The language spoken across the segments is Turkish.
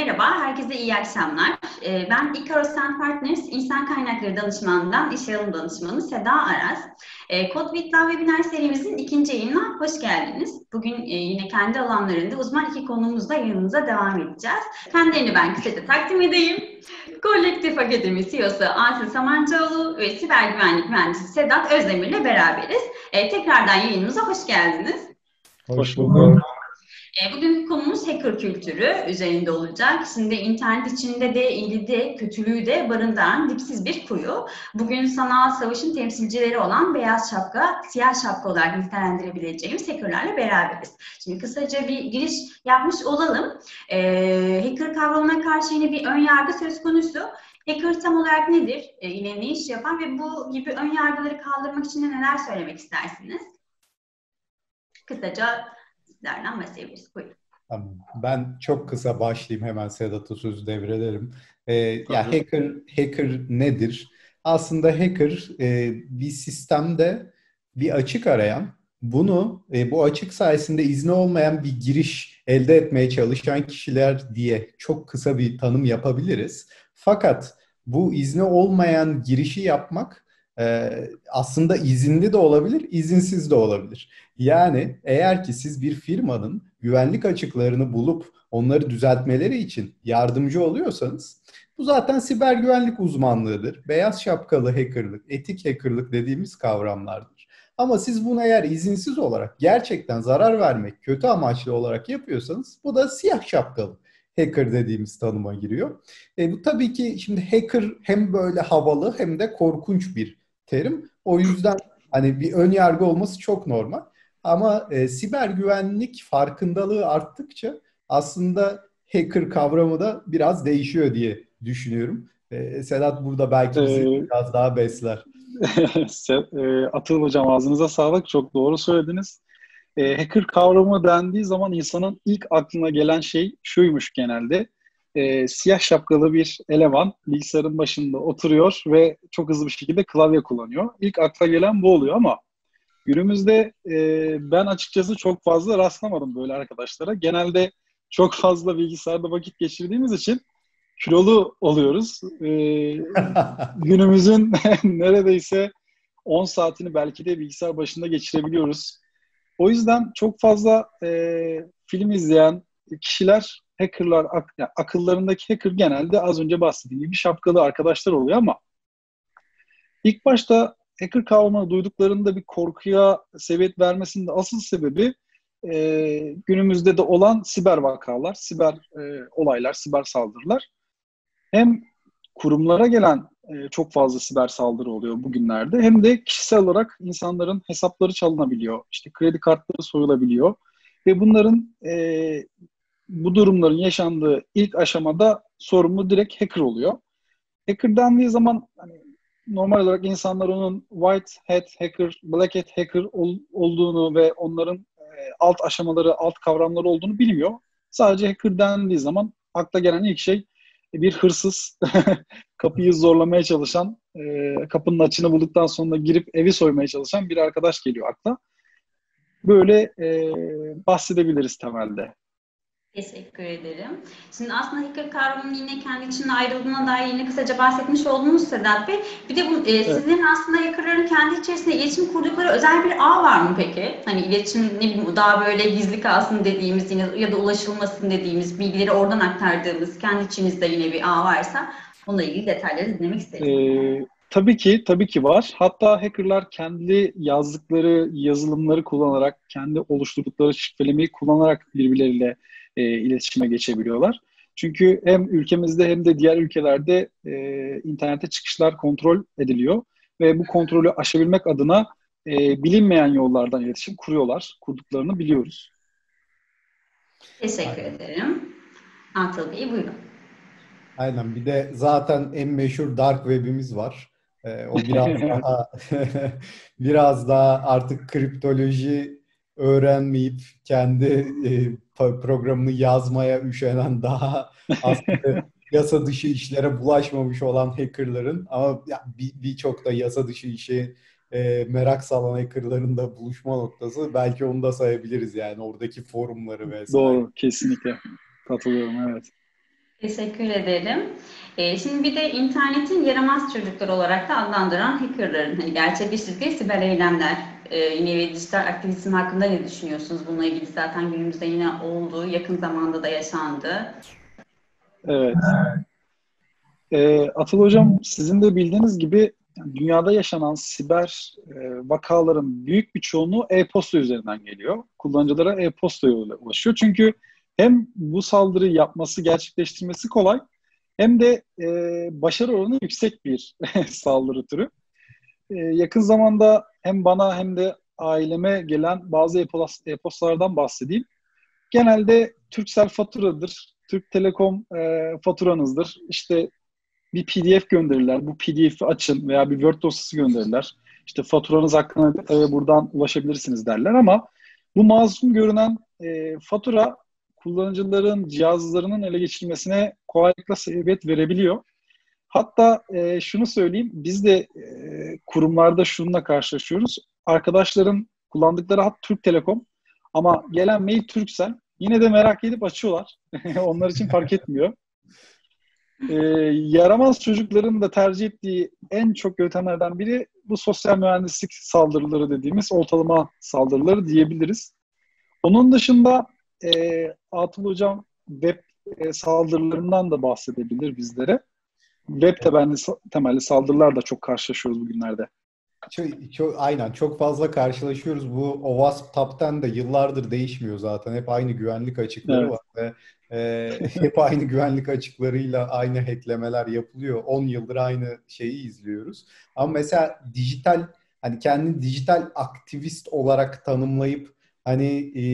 merhaba, herkese iyi akşamlar. Ee, ben Ikaros Partners İnsan Kaynakları Danışmanı'ndan İş Alım Danışmanı Seda Aras. Ee, Kod Bitla webinar serimizin ikinci yayınına hoş geldiniz. Bugün e, yine kendi alanlarında uzman iki konumuzla yayınımıza devam edeceğiz. Kendilerini ben kısaca takdim edeyim. Kolektif Akademi CEO'su Asil Samancıoğlu ve siber güvenlik mühendisi Sedat Özdemir ile beraberiz. Ee, tekrardan yayınımıza hoş geldiniz. Hoş bulduk. E, bugünkü konumuz hacker kültürü üzerinde olacak. Şimdi internet içinde de iyiliği de kötülüğü de barındıran dipsiz bir kuyu. Bugün sanal savaşın temsilcileri olan beyaz şapka, siyah şapka olarak nitelendirebileceğimiz hackerlarla beraberiz. Şimdi kısaca bir giriş yapmış olalım. E, hacker kavramına karşı yine bir ön yargı söz konusu. Hacker tam olarak nedir? E, yine ne iş yapar ve bu gibi ön yargıları kaldırmak için de neler söylemek istersiniz? Kısaca sizlerden bahsedebiliriz. Buyurun. Ben çok kısa başlayayım hemen Sedat'a sözü devrederim. Ee, ya hacker hacker nedir? Aslında hacker e, bir sistemde bir açık arayan, bunu e, bu açık sayesinde izni olmayan bir giriş elde etmeye çalışan kişiler diye çok kısa bir tanım yapabiliriz. Fakat bu izni olmayan girişi yapmak e, aslında izinli de olabilir, izinsiz de olabilir. Yani eğer ki siz bir firmanın güvenlik açıklarını bulup onları düzeltmeleri için yardımcı oluyorsanız bu zaten siber güvenlik uzmanlığıdır. Beyaz şapkalı hackerlık, etik hackerlık dediğimiz kavramlardır. Ama siz bunu eğer izinsiz olarak gerçekten zarar vermek, kötü amaçlı olarak yapıyorsanız bu da siyah şapkalı hacker dediğimiz tanıma giriyor. E, bu tabii ki şimdi hacker hem böyle havalı hem de korkunç bir terim. O yüzden hani bir ön yargı olması çok normal. Ama e, siber güvenlik farkındalığı arttıkça aslında hacker kavramı da biraz değişiyor diye düşünüyorum. E, Sedat burada belki bizi ee, biraz daha besler. E, Atıl Hocam ağzınıza sağlık. Çok doğru söylediniz. E, hacker kavramı dendiği zaman insanın ilk aklına gelen şey şuymuş genelde. E, siyah şapkalı bir eleman bilgisayarın başında oturuyor ve çok hızlı bir şekilde klavye kullanıyor. İlk akla gelen bu oluyor ama Günümüzde e, ben açıkçası çok fazla rastlamadım böyle arkadaşlara. Genelde çok fazla bilgisayarda vakit geçirdiğimiz için kilolu oluyoruz. E, günümüzün neredeyse 10 saatini belki de bilgisayar başında geçirebiliyoruz. O yüzden çok fazla e, film izleyen kişiler, hackerlar, ak, yani akıllarındaki hacker genelde az önce bahsettiğim gibi şapkalı arkadaşlar oluyor ama ilk başta hacker kavramını duyduklarında bir korkuya sebebiyet vermesinin de asıl sebebi e, günümüzde de olan siber vakalar, siber e, olaylar, siber saldırılar. Hem kurumlara gelen e, çok fazla siber saldırı oluyor bugünlerde hem de kişisel olarak insanların hesapları çalınabiliyor. İşte kredi kartları soyulabiliyor. Ve bunların e, bu durumların yaşandığı ilk aşamada sorumlu direkt hacker oluyor. Hacker dendiği zaman hani normal olarak insanlar onun white hat hacker, black hat hacker ol, olduğunu ve onların e, alt aşamaları, alt kavramları olduğunu bilmiyor. Sadece hacker dendiği zaman akla gelen ilk şey bir hırsız kapıyı zorlamaya çalışan, e, kapının açını bulduktan sonra girip evi soymaya çalışan bir arkadaş geliyor akla. Böyle e, bahsedebiliriz temelde. Teşekkür ederim. Şimdi aslında hacker kavramının yine kendi içinde ayrıldığına dair yine kısaca bahsetmiş oldunuz Sedat Bey. Bir de bu, e, evet. sizlerin aslında hackerların kendi içerisinde iletişim kurdukları özel bir ağ var mı peki? Hani iletişim ne bileyim daha böyle gizli kalsın dediğimiz yine ya da ulaşılmasın dediğimiz bilgileri oradan aktardığımız kendi içinizde yine bir ağ varsa onunla ilgili detayları dinlemek isterim. Ee, tabii ki, tabii ki var. Hatta hackerlar kendi yazdıkları yazılımları kullanarak, kendi oluşturdukları şifrelemeyi kullanarak birbirleriyle e, iletişime geçebiliyorlar. Çünkü hem ülkemizde hem de diğer ülkelerde e, internete çıkışlar kontrol ediliyor ve bu kontrolü aşabilmek adına e, bilinmeyen yollardan iletişim kuruyorlar. Kurduklarını biliyoruz. Teşekkür ederim. Atıl Bey buyurun. Aynen bir de zaten en meşhur dark web'imiz var. Ee, o biraz daha biraz daha artık kriptoloji öğrenmeyip kendi e, programını yazmaya üşenen daha aslında yasa dışı işlere bulaşmamış olan hackerların ama birçok bir da yasa dışı işi e, merak salan hackerların da buluşma noktası belki onu da sayabiliriz yani oradaki forumları vesaire. Doğru kesinlikle katılıyorum evet. Teşekkür ederim. E, şimdi bir de internetin yaramaz çocuklar olarak da adlandıran hackerların hani gerçekleştirdiği siber eylemler e, yine dijital aktivizm hakkında ne düşünüyorsunuz? Bununla ilgili zaten günümüzde yine oldu, yakın zamanda da yaşandı. Evet. E, Atıl Hocam sizin de bildiğiniz gibi dünyada yaşanan siber e, vakaların büyük bir çoğunluğu e-posta üzerinden geliyor. Kullanıcılara e-posta yoluyla ulaşıyor. Çünkü hem bu saldırıyı yapması, gerçekleştirmesi kolay hem de e, başarı oranı yüksek bir saldırı türü. E, yakın zamanda hem bana hem de aileme gelen bazı e-postalardan bahsedeyim. Genelde Türksel faturadır, Türk Telekom e, faturanızdır. İşte bir PDF gönderirler. Bu PDF'i açın veya bir Word dosyası gönderirler. İşte faturanız hakkında e, buradan ulaşabilirsiniz derler ama bu masum görünen e, fatura kullanıcıların cihazlarının ele geçirilmesine kolaylıkla sebebiyet verebiliyor. Hatta e, şunu söyleyeyim, biz de e, kurumlarda şununla karşılaşıyoruz. Arkadaşların kullandıkları hat Türk Telekom ama gelen mail Türksel. Yine de merak edip açıyorlar. Onlar için fark etmiyor. E, yaramaz çocukların da tercih ettiği en çok yöntemlerden biri bu sosyal mühendislik saldırıları dediğimiz ortalama saldırıları diyebiliriz. Onun dışında e, Atıl Hocam web e, saldırılarından da bahsedebilir bizlere. Web temelli, temelli saldırılar da çok karşılaşıyoruz bugünlerde. Çok, çok, aynen çok fazla karşılaşıyoruz. Bu OWASP Top 10 de yıllardır değişmiyor zaten. Hep aynı güvenlik açıkları evet. var ve e, hep aynı güvenlik açıklarıyla aynı hacklemeler yapılıyor. 10 yıldır aynı şeyi izliyoruz. Ama mesela dijital hani kendini dijital aktivist olarak tanımlayıp hani e,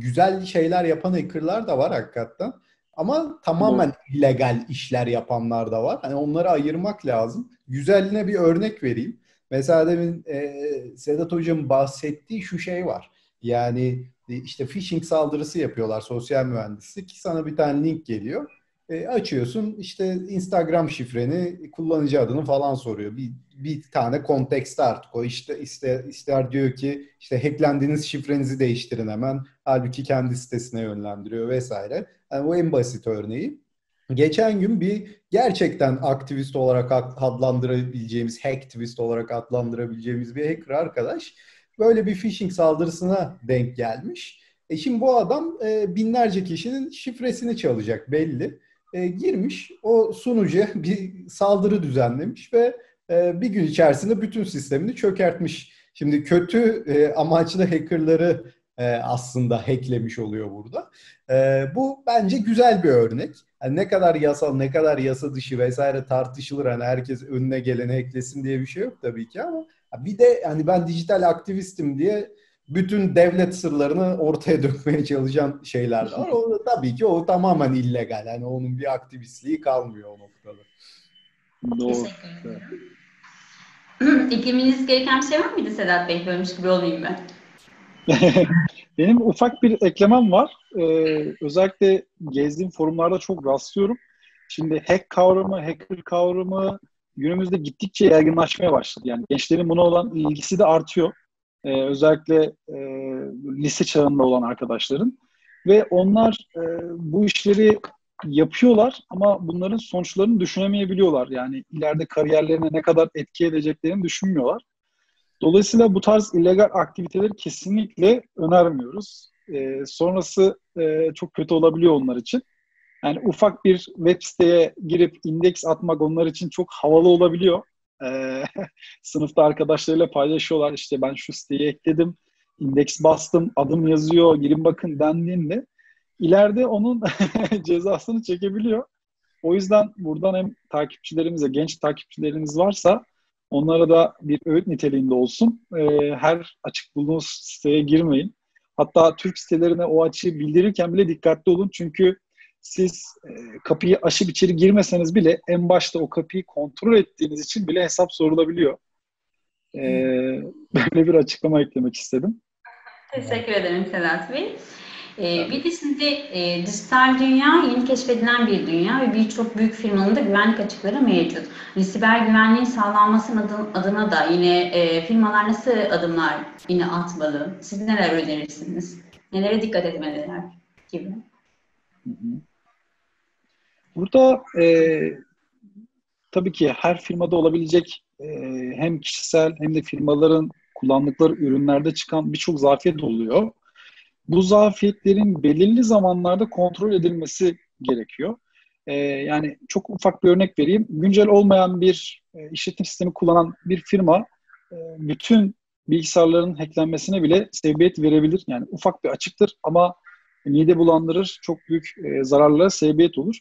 güzel şeyler yapan hackerlar da var hakikaten. Ama tamamen evet. illegal işler yapanlar da var. Hani onları ayırmak lazım. Güzeline bir örnek vereyim. Mesela demin e, Sedat Hocam bahsettiği şu şey var. Yani e, işte phishing saldırısı yapıyorlar sosyal mühendislik. Sana bir tane link geliyor. E, açıyorsun işte Instagram şifreni, kullanıcı adını falan soruyor. Bir, bir tane kontekste artık o işte ister, ister diyor ki işte hacklendiğiniz şifrenizi değiştirin hemen. Halbuki kendi sitesine yönlendiriyor vesaire. Yani bu en basit örneği. Geçen gün bir gerçekten aktivist olarak adlandırabileceğimiz, hacktivist olarak adlandırabileceğimiz bir hacker arkadaş böyle bir phishing saldırısına denk gelmiş. E şimdi bu adam e, binlerce kişinin şifresini çalacak belli. E, girmiş o sunucuya bir saldırı düzenlemiş ve e, bir gün içerisinde bütün sistemini çökertmiş. Şimdi kötü e, amaçlı hackerları aslında hacklemiş oluyor burada. E, bu bence güzel bir örnek. Yani ne kadar yasal, ne kadar yasa dışı vesaire tartışılır. Hani herkes önüne geleni hacklesin diye bir şey yok tabii ki ama bir de hani ben dijital aktivistim diye bütün devlet sırlarını ortaya dökmeye çalışan şeyler var. O, tabii ki o tamamen illegal. Yani onun bir aktivistliği kalmıyor o noktada. Doğru. Eklemeniz gereken bir şey var mıydı Sedat Bey? Bölmüş gibi olayım ben. Benim ufak bir eklemem var. Ee, özellikle gezdiğim forumlarda çok rastlıyorum. Şimdi hack kavramı, hacker kavramı günümüzde gittikçe yaygınlaşmaya başladı. Yani gençlerin buna olan ilgisi de artıyor. Ee, özellikle e, lise çağında olan arkadaşların. Ve onlar e, bu işleri yapıyorlar ama bunların sonuçlarını düşünemeyebiliyorlar. Yani ileride kariyerlerine ne kadar etki edeceklerini düşünmüyorlar. Dolayısıyla bu tarz illegal aktiviteleri kesinlikle önermiyoruz. E, sonrası e, çok kötü olabiliyor onlar için. Yani ufak bir web siteye girip indeks atmak onlar için çok havalı olabiliyor. E, sınıfta arkadaşlarıyla paylaşıyorlar. İşte ben şu siteyi ekledim, indeks bastım, adım yazıyor, girin bakın dendiğinde ileride onun cezasını çekebiliyor. O yüzden buradan hem takipçilerimize, genç takipçilerimiz varsa Onlara da bir öğüt niteliğinde olsun. E, her açık bulduğunuz siteye girmeyin. Hatta Türk sitelerine o açığı bildirirken bile dikkatli olun. Çünkü siz e, kapıyı aşıp içeri girmeseniz bile en başta o kapıyı kontrol ettiğiniz için bile hesap sorulabiliyor. E, böyle bir açıklama eklemek istedim. Teşekkür ederim Sedat Bey. Ee, bir de şimdi e, dijital dünya yeni keşfedilen bir dünya ve birçok büyük firmanın da güvenlik açıkları mevcut. Hani siber güvenliğin sağlanmasının adına da yine e, firmalar nasıl adımlar yine atmalı? Siz neler önerirsiniz? Nelere dikkat etmeliler gibi? Burada e, tabii ki her firmada olabilecek e, hem kişisel hem de firmaların kullandıkları ürünlerde çıkan birçok zafiyet oluyor. Bu zafiyetlerin belirli zamanlarda kontrol edilmesi gerekiyor. E, yani çok ufak bir örnek vereyim. Güncel olmayan bir e, işletim sistemi kullanan bir firma e, bütün bilgisayarların hacklenmesine bile sebebiyet verebilir. Yani ufak bir açıktır ama mide bulandırır, çok büyük e, zararlara sebebiyet olur.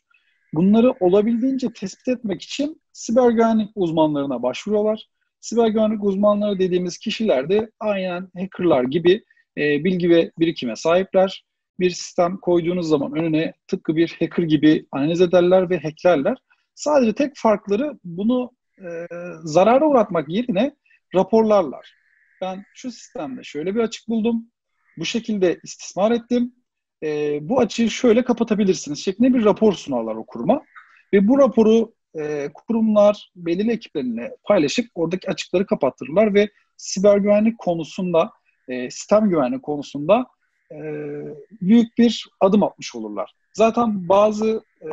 Bunları olabildiğince tespit etmek için siber güvenlik uzmanlarına başvuruyorlar. Siber güvenlik uzmanları dediğimiz kişiler de aynen hackerlar gibi e, bilgi ve birikime sahipler. Bir sistem koyduğunuz zaman önüne tıpkı bir hacker gibi analiz ederler ve hacklerler. Sadece tek farkları bunu e, zarara uğratmak yerine raporlarlar. Ben şu sistemde şöyle bir açık buldum. Bu şekilde istismar ettim e, bu açığı şöyle kapatabilirsiniz şeklinde bir rapor sunarlar o kuruma. Ve bu raporu e, kurumlar belirli ekiplerine paylaşıp oradaki açıkları kapattırırlar ve siber güvenlik konusunda, e, sistem güvenlik konusunda e, büyük bir adım atmış olurlar. Zaten bazı e,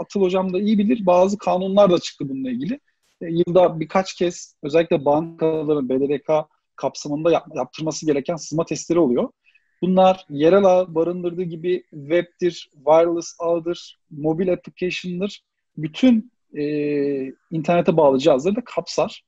Atıl Hocam da iyi bilir, bazı kanunlar da çıktı bununla ilgili. Yılda birkaç kez özellikle bankaların BDDK kapsamında yap, yaptırması gereken sızma testleri oluyor. Bunlar yerel ağ barındırdığı gibi web'tir, wireless ağdır, mobil application'dır. Bütün e, internete bağlı cihazları da kapsar.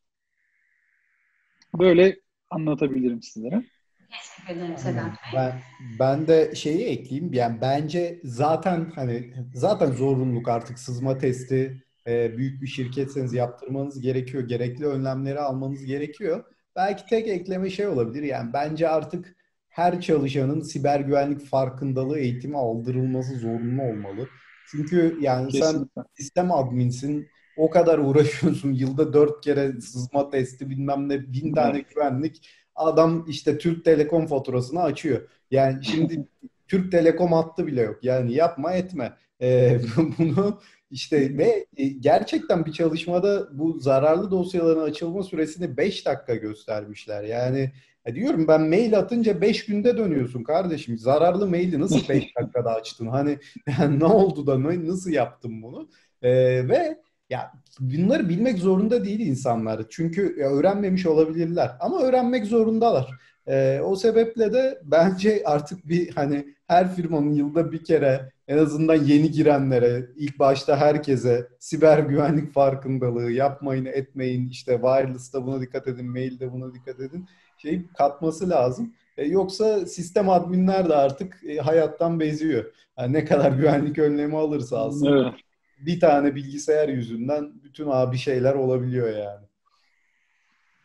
Böyle anlatabilirim sizlere. Teşekkür ederim Sedat Ben, ben de şeyi ekleyeyim. Yani bence zaten hani zaten zorunluluk artık sızma testi e, büyük bir şirketseniz yaptırmanız gerekiyor. Gerekli önlemleri almanız gerekiyor. Belki tek ekleme şey olabilir. Yani bence artık her çalışanın siber güvenlik farkındalığı eğitimi aldırılması zorunlu olmalı. Çünkü yani Kesinlikle. sen sistem adminsin, o kadar uğraşıyorsun. Yılda dört kere sızma testi bilmem ne bin tane güvenlik. Adam işte Türk Telekom faturasını açıyor. Yani şimdi Türk Telekom hattı bile yok. Yani yapma etme. Ee, bunu işte ve e, gerçekten bir çalışmada bu zararlı dosyaların açılma süresini 5 dakika göstermişler. Yani e diyorum ben mail atınca 5 günde dönüyorsun kardeşim. Zararlı maili nasıl 5 dakikada açtın? Hani yani ne oldu da nasıl yaptın bunu? E, ve ya bunları bilmek zorunda değil insanlar. Çünkü öğrenmemiş olabilirler ama öğrenmek zorundalar. E, o sebeple de bence artık bir hani her firmanın yılda bir kere en azından yeni girenlere, ilk başta herkese siber güvenlik farkındalığı yapmayın, etmeyin, işte wireless'ta buna dikkat edin, mailde buna dikkat edin şey katması lazım. E, yoksa sistem adminler de artık e, hayattan beziyor. Yani ne kadar güvenlik önlemi alırsa alsın. Evet. Bir tane bilgisayar yüzünden bütün abi şeyler olabiliyor yani.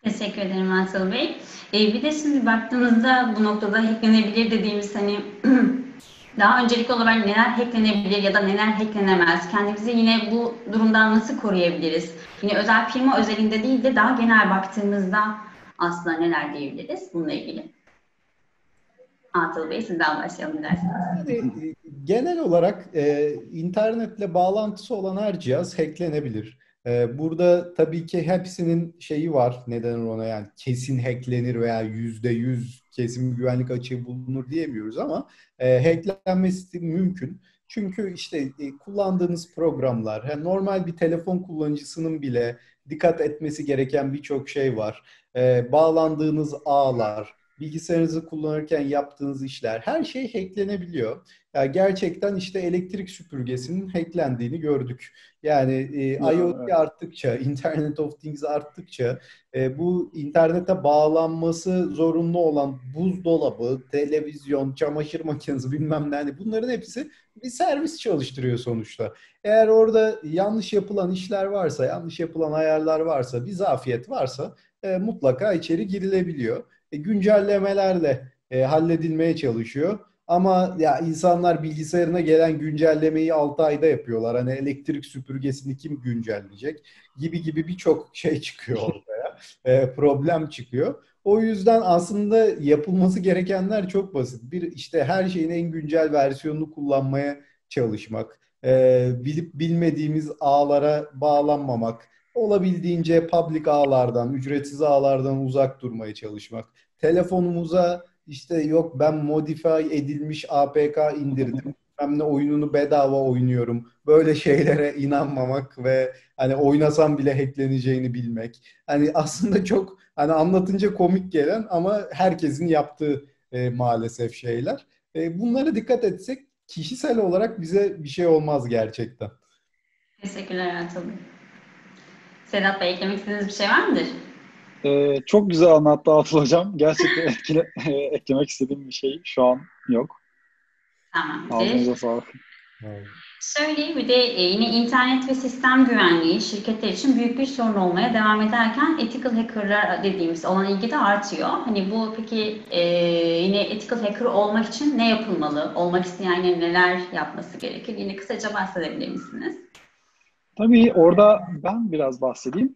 Teşekkür ederim Asıl Bey. E, bir de şimdi baktığımızda bu noktada hacklenebilir dediğimiz hani daha öncelikli olarak neler hacklenebilir ya da neler hacklenemez? Kendimizi yine bu durumdan nasıl koruyabiliriz? Yine özel firma özelinde değil de daha genel baktığımızda aslında neler diyebiliriz bununla ilgili? Atıl Bey sizden başlayalım dersiniz. Yani, e, genel olarak e, internetle bağlantısı olan her cihaz hacklenebilir. E, burada tabii ki hepsinin şeyi var. Neden ona yani kesin hacklenir veya yüzde yüz kesin bir güvenlik açığı bulunur diyemiyoruz ama e, hacklenmesi mümkün. Çünkü işte e, kullandığınız programlar, yani normal bir telefon kullanıcısının bile dikkat etmesi gereken birçok şey var e, bağlandığınız ağlar, bilgisayarınızı kullanırken yaptığınız işler, her şey hacklenebiliyor. Yani gerçekten işte elektrik süpürgesinin hacklendiğini gördük. Yani e, IoT evet. arttıkça, Internet of Things arttıkça e, bu internete bağlanması zorunlu olan buzdolabı, televizyon, çamaşır makinesi bilmem ne hani bunların hepsi bir servis çalıştırıyor sonuçta. Eğer orada yanlış yapılan işler varsa, yanlış yapılan ayarlar varsa, bir zafiyet varsa e, mutlaka içeri girilebiliyor. E, güncellemelerle e, halledilmeye çalışıyor. Ama ya insanlar bilgisayarına gelen güncellemeyi 6 ayda yapıyorlar. Hani elektrik süpürgesini kim güncelleyecek gibi gibi birçok şey çıkıyor ortaya. e, problem çıkıyor. O yüzden aslında yapılması gerekenler çok basit. Bir işte her şeyin en güncel versiyonunu kullanmaya çalışmak, e, bilip bilmediğimiz ağlara bağlanmamak, olabildiğince public ağlardan, ücretsiz ağlardan uzak durmaya çalışmak. Telefonumuza işte yok ben modify edilmiş APK indirdim. bilmem ne oyununu bedava oynuyorum. Böyle şeylere inanmamak ve hani oynasam bile hackleneceğini bilmek. Hani aslında çok hani anlatınca komik gelen ama herkesin yaptığı e, maalesef şeyler. E, bunlara dikkat etsek kişisel olarak bize bir şey olmaz gerçekten. Teşekkürler Ertuğrul. Sedat Bey eklemek istediğiniz bir şey var mıdır? Ee, çok güzel anlattı Atıl Hocam. Gerçekten etkile, eklemek istediğim bir şey şu an yok. Tamamdır. Ağzınıza sağlık. Evet. Şöyle bir de e, yine internet ve sistem güvenliği şirketler için büyük bir sorun olmaya devam ederken ethical hackerlar dediğimiz olan ilgi de artıyor. Hani bu peki e, yine ethical hacker olmak için ne yapılmalı? Olmak isteyenler neler yapması gerekir? Yine kısaca bahsedebilir misiniz? Tabii orada ben biraz bahsedeyim.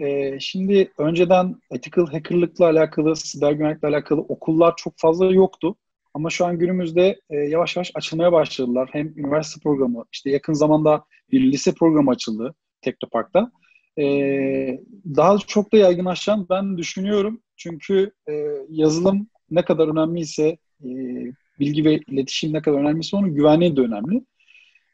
Ee, şimdi önceden ethical hackerlıkla alakalı, siber güvenlikle alakalı okullar çok fazla yoktu. Ama şu an günümüzde e, yavaş yavaş açılmaya başladılar. Hem üniversite programı, işte yakın zamanda bir lise programı açıldı Teknopark'ta. E, daha çok da yaygınlaşacağını ben düşünüyorum. Çünkü e, yazılım ne kadar önemliyse, e, bilgi ve iletişim ne kadar önemliyse onun güvenliği de önemli.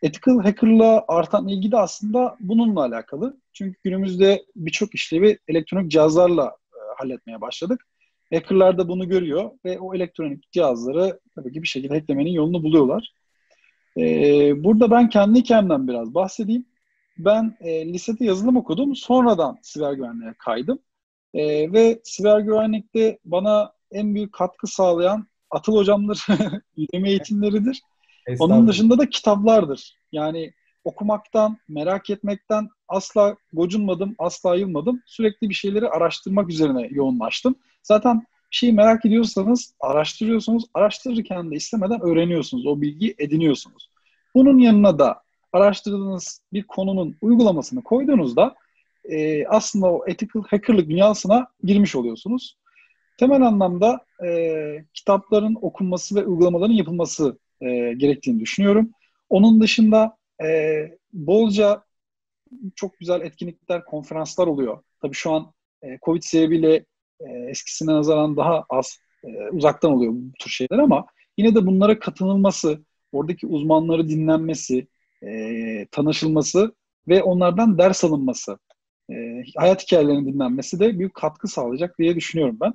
Ethical hacker'la artan ilgi de aslında bununla alakalı. Çünkü günümüzde birçok işlevi elektronik cihazlarla e, halletmeye başladık. Hackerlar da bunu görüyor ve o elektronik cihazları tabii ki bir şekilde hacklemenin yolunu buluyorlar. Ee, burada ben kendi hikayemden biraz bahsedeyim. Ben e, lisede yazılım okudum. Sonradan siber güvenliğe kaydım. E, ve siber güvenlikte bana en büyük katkı sağlayan Atıl hocamdır, Udemy eğitimleridir. Onun dışında da kitaplardır. Yani okumaktan, merak etmekten asla gocunmadım, asla yılmadım. Sürekli bir şeyleri araştırmak üzerine yoğunlaştım. Zaten bir şeyi merak ediyorsanız araştırıyorsunuz. Araştırırken de istemeden öğreniyorsunuz. O bilgiyi ediniyorsunuz. Bunun yanına da araştırdığınız bir konunun uygulamasını koyduğunuzda e, aslında o ethical hackerlık dünyasına girmiş oluyorsunuz. Temel anlamda e, kitapların okunması ve uygulamaların yapılması e, gerektiğini düşünüyorum. Onun dışında e, bolca çok güzel etkinlikler, konferanslar oluyor. Tabii şu an e, Covid sebebiyle e, eskisine nazaran daha az e, uzaktan oluyor bu tür şeyler ama yine de bunlara katılılması, oradaki uzmanları dinlenmesi, e, tanışılması ve onlardan ders alınması, e, hayat hikayelerinin dinlenmesi de büyük katkı sağlayacak diye düşünüyorum ben.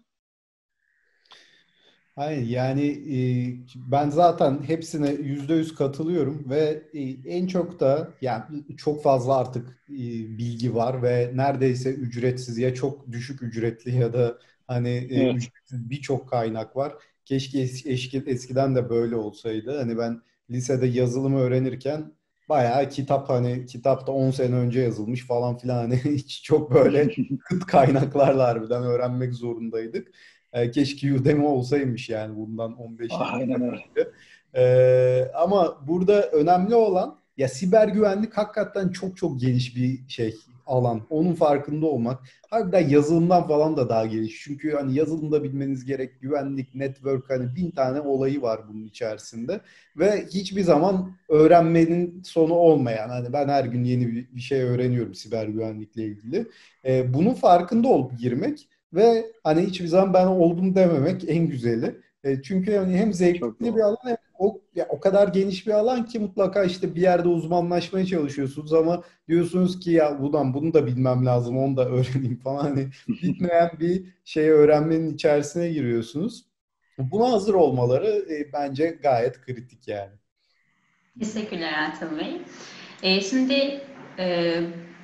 Hayır yani e, ben zaten hepsine yüzde yüz katılıyorum ve e, en çok da yani çok fazla artık e, bilgi var ve neredeyse ücretsiz ya çok düşük ücretli ya da hani evet. ücretsiz birçok kaynak var. Keşke eski, eskiden de böyle olsaydı. Hani ben lisede yazılımı öğrenirken bayağı kitap hani kitapta 10 sene önce yazılmış falan filan hani hiç çok böyle kıt kaynaklarla harbiden öğrenmek zorundaydık. E, keşke Udemy olsaymış yani bundan 15 yıl Aynen öyle. E, ama burada önemli olan ya siber güvenlik hakikaten çok çok geniş bir şey alan. Onun farkında olmak. Harbiden yazılımdan falan da daha geniş. Çünkü hani yazılımda bilmeniz gerek güvenlik, network hani bin tane olayı var bunun içerisinde. Ve hiçbir zaman öğrenmenin sonu olmayan hani ben her gün yeni bir şey öğreniyorum siber güvenlikle ilgili. Ee, bunun farkında olup girmek ve hani hiçbir zaman ben oldum dememek en güzeli. E, çünkü yani hem zevkli bir alan hem o, ya, o kadar geniş bir alan ki mutlaka işte bir yerde uzmanlaşmaya çalışıyorsunuz ama diyorsunuz ki ya buradan bunu da bilmem lazım onu da öğreneyim falan. Hani bitmeyen bir şey öğrenmenin içerisine giriyorsunuz. Buna hazır olmaları e, bence gayet kritik yani. Teşekkürler Ertuğrul Bey. E, şimdi e,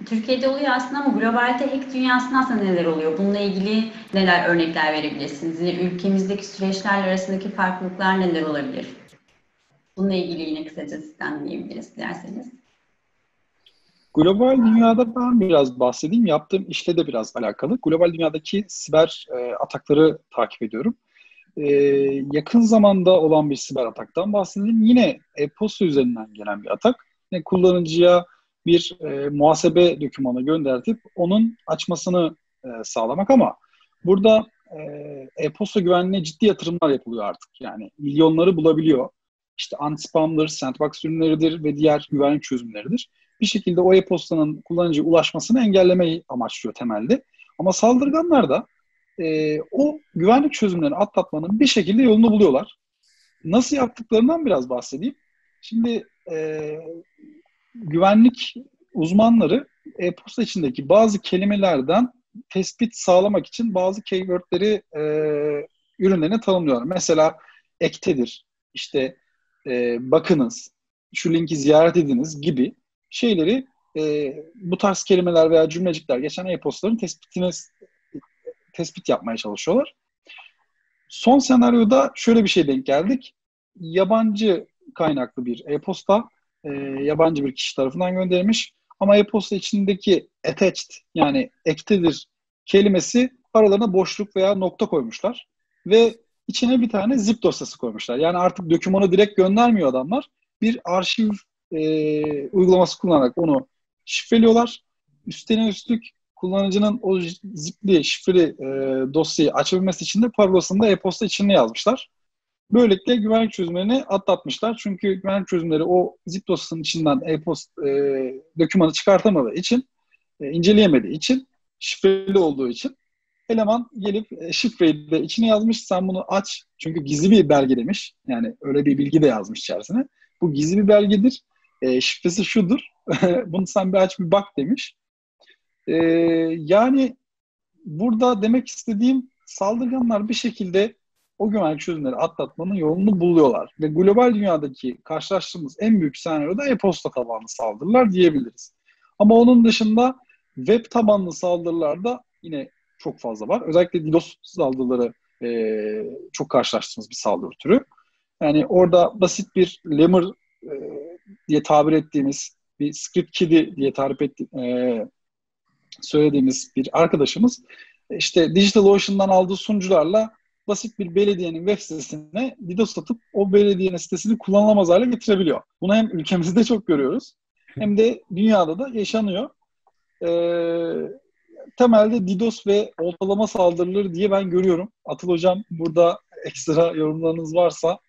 Türkiye'de oluyor aslında ama globalde hack dünyasında aslında neler oluyor? Bununla ilgili neler örnekler verebilirsiniz? Ülkemizdeki süreçlerle arasındaki farklılıklar neler olabilir? Bununla ilgili yine kısaca sizden dinleyebiliriz dilerseniz. Global dünyada ben biraz bahsedeyim. Yaptığım işle de biraz alakalı. Global dünyadaki siber e, atakları takip ediyorum. E, yakın zamanda olan bir siber ataktan bahsedeyim. Yine e-posta üzerinden gelen bir atak. Yine kullanıcıya bir e, muhasebe dokümanı göndertip onun açmasını e, sağlamak ama burada e, e-posta güvenliğine ciddi yatırımlar yapılıyor artık. Yani milyonları bulabiliyor. İşte anti-spam'dır, sandbox ürünleridir ve diğer güvenlik çözümleridir. Bir şekilde o e-postanın kullanıcıya ulaşmasını engellemeyi amaçlıyor temelde. Ama saldırganlar da e, o güvenlik çözümlerini atlatmanın bir şekilde yolunu buluyorlar. Nasıl yaptıklarından biraz bahsedeyim. Şimdi e, güvenlik uzmanları e-posta içindeki bazı kelimelerden tespit sağlamak için bazı keywordleri e, ürünlerine tanımlıyorlar. Mesela ektedir, işte e, bakınız, şu linki ziyaret ediniz gibi şeyleri e, bu tarz kelimeler veya cümlecikler geçen e-postaların tespitine tespit yapmaya çalışıyorlar. Son senaryoda şöyle bir şey denk geldik. Yabancı kaynaklı bir e-posta e, yabancı bir kişi tarafından gönderilmiş. Ama e-posta içindeki attached yani ektedir kelimesi aralarına boşluk veya nokta koymuşlar. Ve içine bir tane zip dosyası koymuşlar. Yani artık dokümanı direkt göndermiyor adamlar. Bir arşiv e, uygulaması kullanarak onu şifreliyorlar. Üstüne üstlük kullanıcının o zipli, şifreli e, dosyayı açabilmesi için de parolasını da e-posta içine yazmışlar. Böylelikle güvenlik çözümlerini atlatmışlar. Çünkü güvenlik çözümleri o zip dosyasının içinden e-post e, dokümanı çıkartamadığı için, e, inceleyemediği için, şifreli olduğu için eleman gelip e, şifreyi de içine yazmış. Sen bunu aç. Çünkü gizli bir belge demiş. Yani öyle bir bilgi de yazmış içerisine. Bu gizli bir belgedir. E, şifresi şudur. bunu sen bir aç bir bak demiş. E, yani burada demek istediğim saldırganlar bir şekilde o güvenlik çözümleri atlatmanın yolunu buluyorlar. Ve global dünyadaki karşılaştığımız en büyük senaryoda e-posta tabanlı saldırılar diyebiliriz. Ama onun dışında web tabanlı saldırılarda yine çok fazla var. Özellikle DDoS saldırıları e, çok karşılaştığımız bir saldırı türü. Yani orada basit bir lemur e, diye tabir ettiğimiz bir script kidi diye tarif etti, e, söylediğimiz bir arkadaşımız işte DigitalOcean'dan aldığı sunucularla basit bir belediyenin web sitesine DDoS atıp o belediyenin sitesini kullanılamaz hale getirebiliyor. Bunu hem ülkemizde çok görüyoruz hem de dünyada da yaşanıyor. Ee, temelde DDoS ve oltalama saldırıları diye ben görüyorum. Atıl Hocam burada ekstra yorumlarınız varsa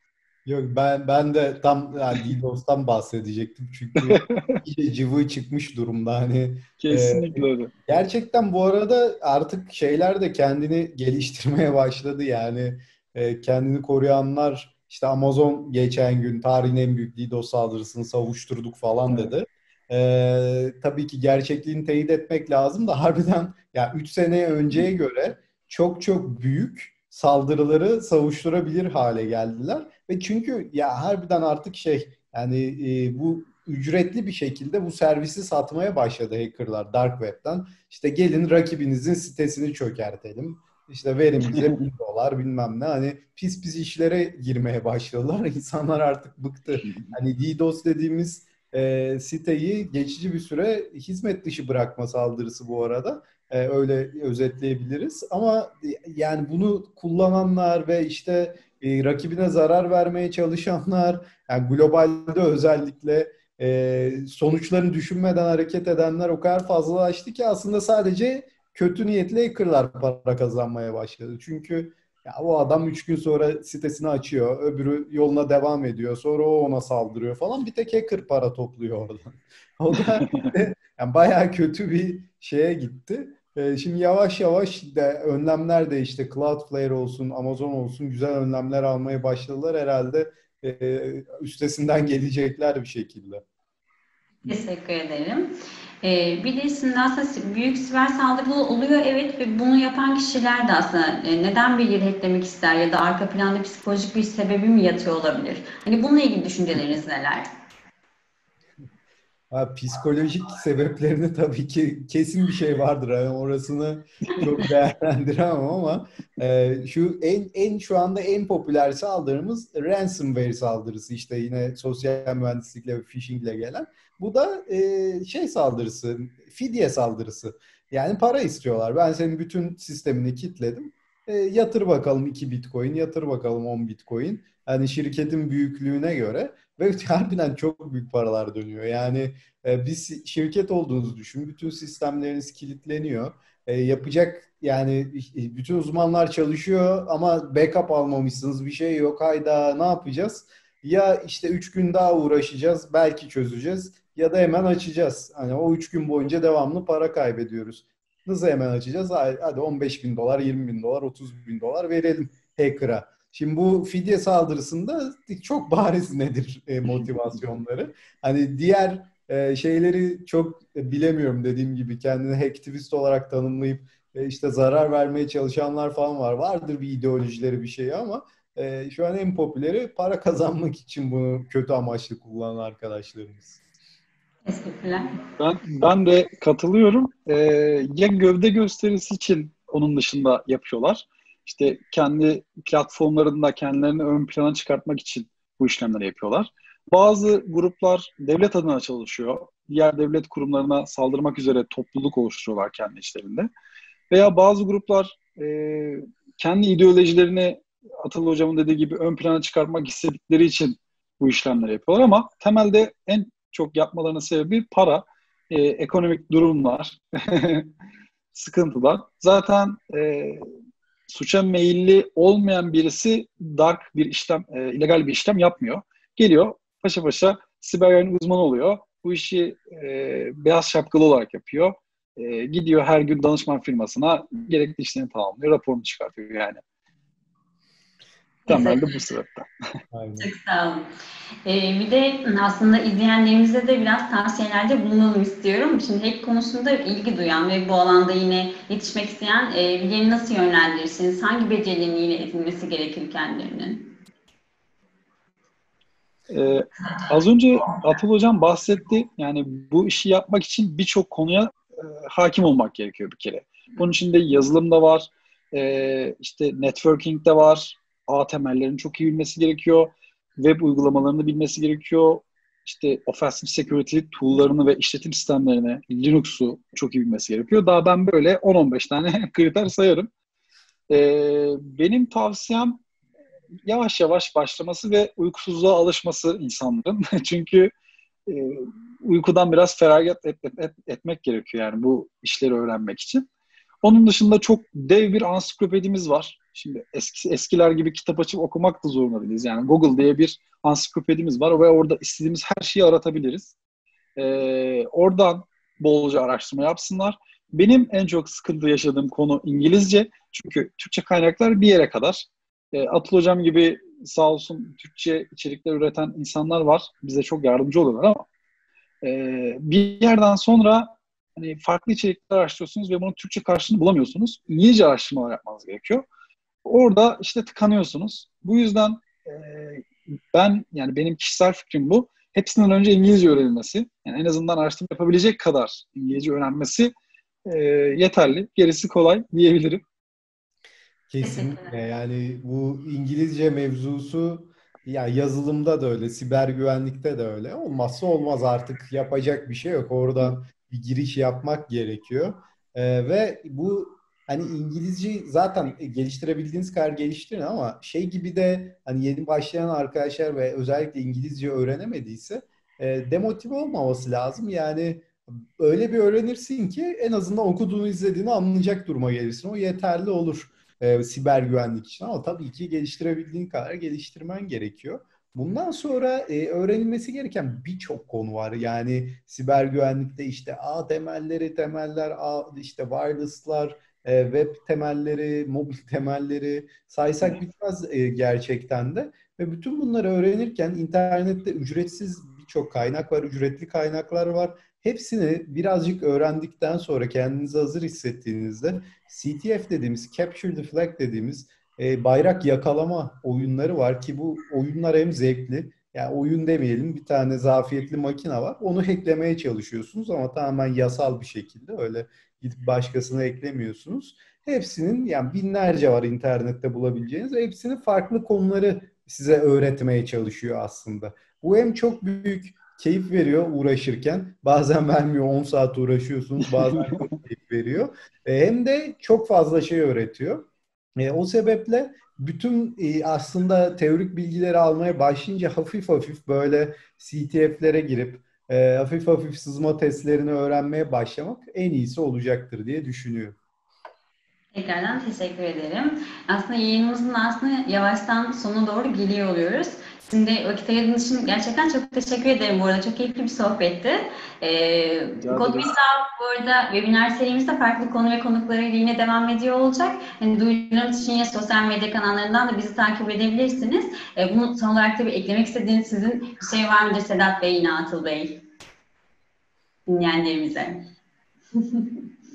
Yok ben ben de tam yani DDoS'tan bahsedecektim çünkü iyice cıvı çıkmış durumda hani. Kesinlikle öyle. E, gerçekten bu arada artık şeyler de kendini geliştirmeye başladı yani e, kendini koruyanlar işte Amazon geçen gün tarihin en büyük DDoS saldırısını savuşturduk falan dedi. E, tabii ki gerçekliğini teyit etmek lazım da harbiden ya yani 3 sene önceye göre çok çok büyük saldırıları savuşturabilir hale geldiler. Ve çünkü ya harbiden artık şey yani e, bu ücretli bir şekilde bu servisi satmaya başladı hackerlar Dark Web'den. İşte gelin rakibinizin sitesini çökertelim. İşte verin bize bin dolar bilmem ne. Hani pis pis işlere girmeye başladılar. İnsanlar artık bıktı. Hani DDoS dediğimiz e, siteyi geçici bir süre hizmet dışı bırakma saldırısı bu arada. E, öyle özetleyebiliriz. Ama yani bunu kullananlar ve işte e, rakibine zarar vermeye çalışanlar, yani globalde özellikle e, sonuçlarını düşünmeden hareket edenler o kadar fazlalaştı ki aslında sadece kötü niyetli hackerlar para kazanmaya başladı. Çünkü ya o adam üç gün sonra sitesini açıyor, öbürü yoluna devam ediyor, sonra o ona saldırıyor falan. Bir tek hacker para topluyor oradan. O da yani bayağı kötü bir şeye gitti. Ee, şimdi yavaş yavaş de önlemler de işte Cloudflare olsun, Amazon olsun güzel önlemler almaya başladılar herhalde. E, üstesinden gelecekler bir şekilde. Teşekkür ederim. Ee, bilirsin aslında büyük siber saldırı oluyor evet ve bunu yapan kişiler de aslında e, neden bir yeri hacklemek ister ya da arka planda psikolojik bir sebebi mi yatıyor olabilir? Hani bununla ilgili düşünceleriniz neler? Ha, psikolojik sebeplerinde tabii ki kesin bir şey vardır. Yani orasını çok değerlendiremem ama e, şu en en şu anda en popüler saldırımız ransomware saldırısı. İşte yine sosyal mühendislikle ve phishingle gelen. Bu da e, şey saldırısı, fidye saldırısı. Yani para istiyorlar. Ben senin bütün sistemini kilitledim. E, yatır bakalım 2 bitcoin, yatır bakalım 10 bitcoin. Hani şirketin büyüklüğüne göre ve harbiden çok büyük paralar dönüyor. Yani e, biz şirket olduğunuzu düşün. Bütün sistemleriniz kilitleniyor. E, yapacak yani e, bütün uzmanlar çalışıyor ama backup almamışsınız. Bir şey yok. Hayda ne yapacağız? Ya işte 3 gün daha uğraşacağız. Belki çözeceğiz. Ya da hemen açacağız. Hani o 3 gün boyunca devamlı para kaybediyoruz. Nasıl hemen açacağız? Hadi 15 bin dolar, 20 bin dolar, 30 bin dolar verelim hacker'a. Şimdi bu fidye saldırısında çok bariz nedir e, motivasyonları. Hani diğer e, şeyleri çok bilemiyorum dediğim gibi kendini hacktivist olarak tanımlayıp e, işte zarar vermeye çalışanlar falan var. Vardır bir ideolojileri bir şey ama e, şu an en popüleri para kazanmak için bunu kötü amaçlı kullanan arkadaşlarımız. Teşekkürler. Ben, ben de katılıyorum. Ee, ya gövde gösterisi için onun dışında yapıyorlar. İşte kendi platformlarında kendilerini ön plana çıkartmak için bu işlemleri yapıyorlar. Bazı gruplar devlet adına çalışıyor. Diğer devlet kurumlarına saldırmak üzere topluluk oluşturuyorlar kendi işlerinde. Veya bazı gruplar e, kendi ideolojilerini Atıl Hocam'ın dediği gibi ön plana çıkartmak istedikleri için bu işlemleri yapıyorlar ama temelde en çok yapmalarının sebebi para, e, ekonomik durumlar, sıkıntılar. Zaten e, suça meyilli olmayan birisi dark bir işlem, e, illegal bir işlem yapmıyor. Geliyor paşa paşa siber güvenlik uzmanı oluyor. Bu işi e, beyaz şapkalı olarak yapıyor. E, gidiyor her gün danışman firmasına gerekli işlerini tamamlıyor, raporunu çıkartıyor yani. Temelde bu sebepten. Çok sağ olun. Ee, bir de aslında izleyenlerimize de biraz tavsiyelerde bulunalım istiyorum. Şimdi hack konusunda ilgi duyan ve bu alanda yine yetişmek isteyen e, birilerini nasıl yönlendirirsiniz? Hangi becerilerin yine edinmesi gerekir kendilerinin? Ee, az önce Atıl Hocam bahsetti. Yani bu işi yapmak için birçok konuya e, hakim olmak gerekiyor bir kere. Bunun içinde yazılım da var, e, işte networking de var, ağ temellerini çok iyi bilmesi gerekiyor. Web uygulamalarını bilmesi gerekiyor. İşte offensive security tool'larını ve işletim sistemlerini, Linux'u çok iyi bilmesi gerekiyor. Daha ben böyle 10-15 tane kriter sayarım. Ee, benim tavsiyem yavaş yavaş başlaması ve uykusuzluğa alışması insanların. Çünkü e, uykudan biraz feragat et, et, et, etmek gerekiyor yani bu işleri öğrenmek için. Onun dışında çok dev bir ansiklopedimiz var. Şimdi eski, eskiler gibi kitap açıp okumak da zorunda değiliz. Yani Google diye bir ansiklopedimiz var ve orada istediğimiz her şeyi aratabiliriz. Ee, oradan bolca araştırma yapsınlar. Benim en çok sıkıntı yaşadığım konu İngilizce. Çünkü Türkçe kaynaklar bir yere kadar. E, Atıl Hocam gibi sağ olsun Türkçe içerikler üreten insanlar var. Bize çok yardımcı oluyorlar ama e, bir yerden sonra hani farklı içerikler araştırıyorsunuz ve bunun Türkçe karşılığını bulamıyorsunuz. İngilizce araştırmalar yapmanız gerekiyor. Orada işte tıkanıyorsunuz. Bu yüzden e, ben yani benim kişisel fikrim bu. Hepsinden önce İngilizce öğrenilmesi. Yani en azından araştırma yapabilecek kadar İngilizce öğrenmesi e, yeterli. Gerisi kolay diyebilirim. Kesinlikle yani bu İngilizce mevzusu ya yazılımda da öyle, siber güvenlikte de öyle. Olmazsa olmaz artık yapacak bir şey yok. Oradan bir giriş yapmak gerekiyor. Ee, ve bu hani İngilizce zaten geliştirebildiğiniz kadar geliştirin ama şey gibi de hani yeni başlayan arkadaşlar ve özellikle İngilizce öğrenemediyse e, demotive olmaması lazım. Yani öyle bir öğrenirsin ki en azından okuduğunu izlediğini anlayacak duruma gelirsin. O yeterli olur e, siber güvenlik için ama tabii ki geliştirebildiğin kadar geliştirmen gerekiyor. Bundan sonra e, öğrenilmesi gereken birçok konu var. Yani siber güvenlikte işte ağ temelleri, temeller, ağ, işte wireless'lar, e, web temelleri, mobil temelleri saysak bitmez e, gerçekten de. Ve bütün bunları öğrenirken internette ücretsiz birçok kaynak var, ücretli kaynaklar var. Hepsini birazcık öğrendikten sonra kendinizi hazır hissettiğinizde CTF dediğimiz, Capture the Flag dediğimiz e, bayrak yakalama oyunları var ki bu oyunlar hem zevkli, yani oyun demeyelim bir tane zafiyetli makine var. Onu hacklemeye çalışıyorsunuz ama tamamen yasal bir şekilde öyle gidip başkasına eklemiyorsunuz. Hepsinin yani binlerce var internette bulabileceğiniz. Hepsinin farklı konuları size öğretmeye çalışıyor aslında. Bu hem çok büyük keyif veriyor uğraşırken. Bazen vermiyor 10 saat uğraşıyorsunuz. Bazen keyif veriyor. E, hem de çok fazla şey öğretiyor. E, o sebeple bütün e, aslında teorik bilgileri almaya başlayınca hafif hafif böyle CTF'lere girip e, hafif hafif sızma testlerini öğrenmeye başlamak en iyisi olacaktır diye düşünüyorum. Tekrardan teşekkür ederim. Aslında yayınımızın aslında yavaştan sona doğru geliyor oluyoruz. Şimdi vakit ayırdığınız için gerçekten çok teşekkür ederim bu arada. Çok keyifli bir sohbetti. Ee, Kodvisa bu arada webinar serimizde farklı konu ve konuklarıyla yine devam ediyor olacak. Yani duyurularınız için yine sosyal medya kanallarından da bizi takip edebilirsiniz. Ee, bunu son olarak tabii eklemek istediğiniz sizin bir şey var mıdır Sedat Bey, yine Atıl Bey? Dinleyenlerimize.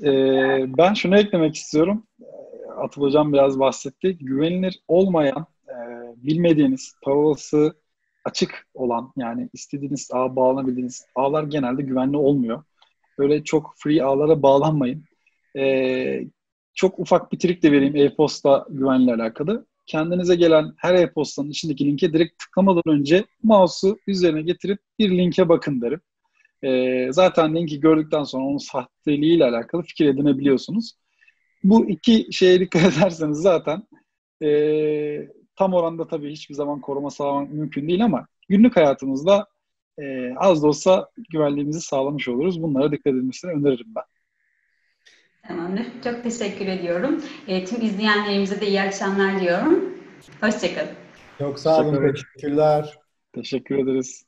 ee, ben şunu eklemek istiyorum. Atıl Hocam biraz bahsetti. Güvenilir olmayan bilmediğiniz, parolası açık olan yani istediğiniz ağa bağlanabildiğiniz ağlar genelde güvenli olmuyor. Böyle çok free ağlara bağlanmayın. Ee, çok ufak bir trik de vereyim e-posta güvenle alakalı. Kendinize gelen her e-postanın içindeki linke direkt tıklamadan önce mouse'u üzerine getirip bir linke bakın derim. Ee, zaten linki gördükten sonra onun sahteliğiyle alakalı fikir edinebiliyorsunuz. Bu iki şeye dikkat ederseniz zaten e, tam oranda tabii hiçbir zaman koruma sağlamak mümkün değil ama günlük hayatımızda e, az da olsa güvenliğimizi sağlamış oluruz. Bunlara dikkat edilmesini öneririm ben. Tamamdır. Çok teşekkür ediyorum. E, tüm izleyenlerimize de iyi akşamlar diyorum. Hoşçakalın. Çok sağ olun. Teşekkürler. Teşekkür ederiz.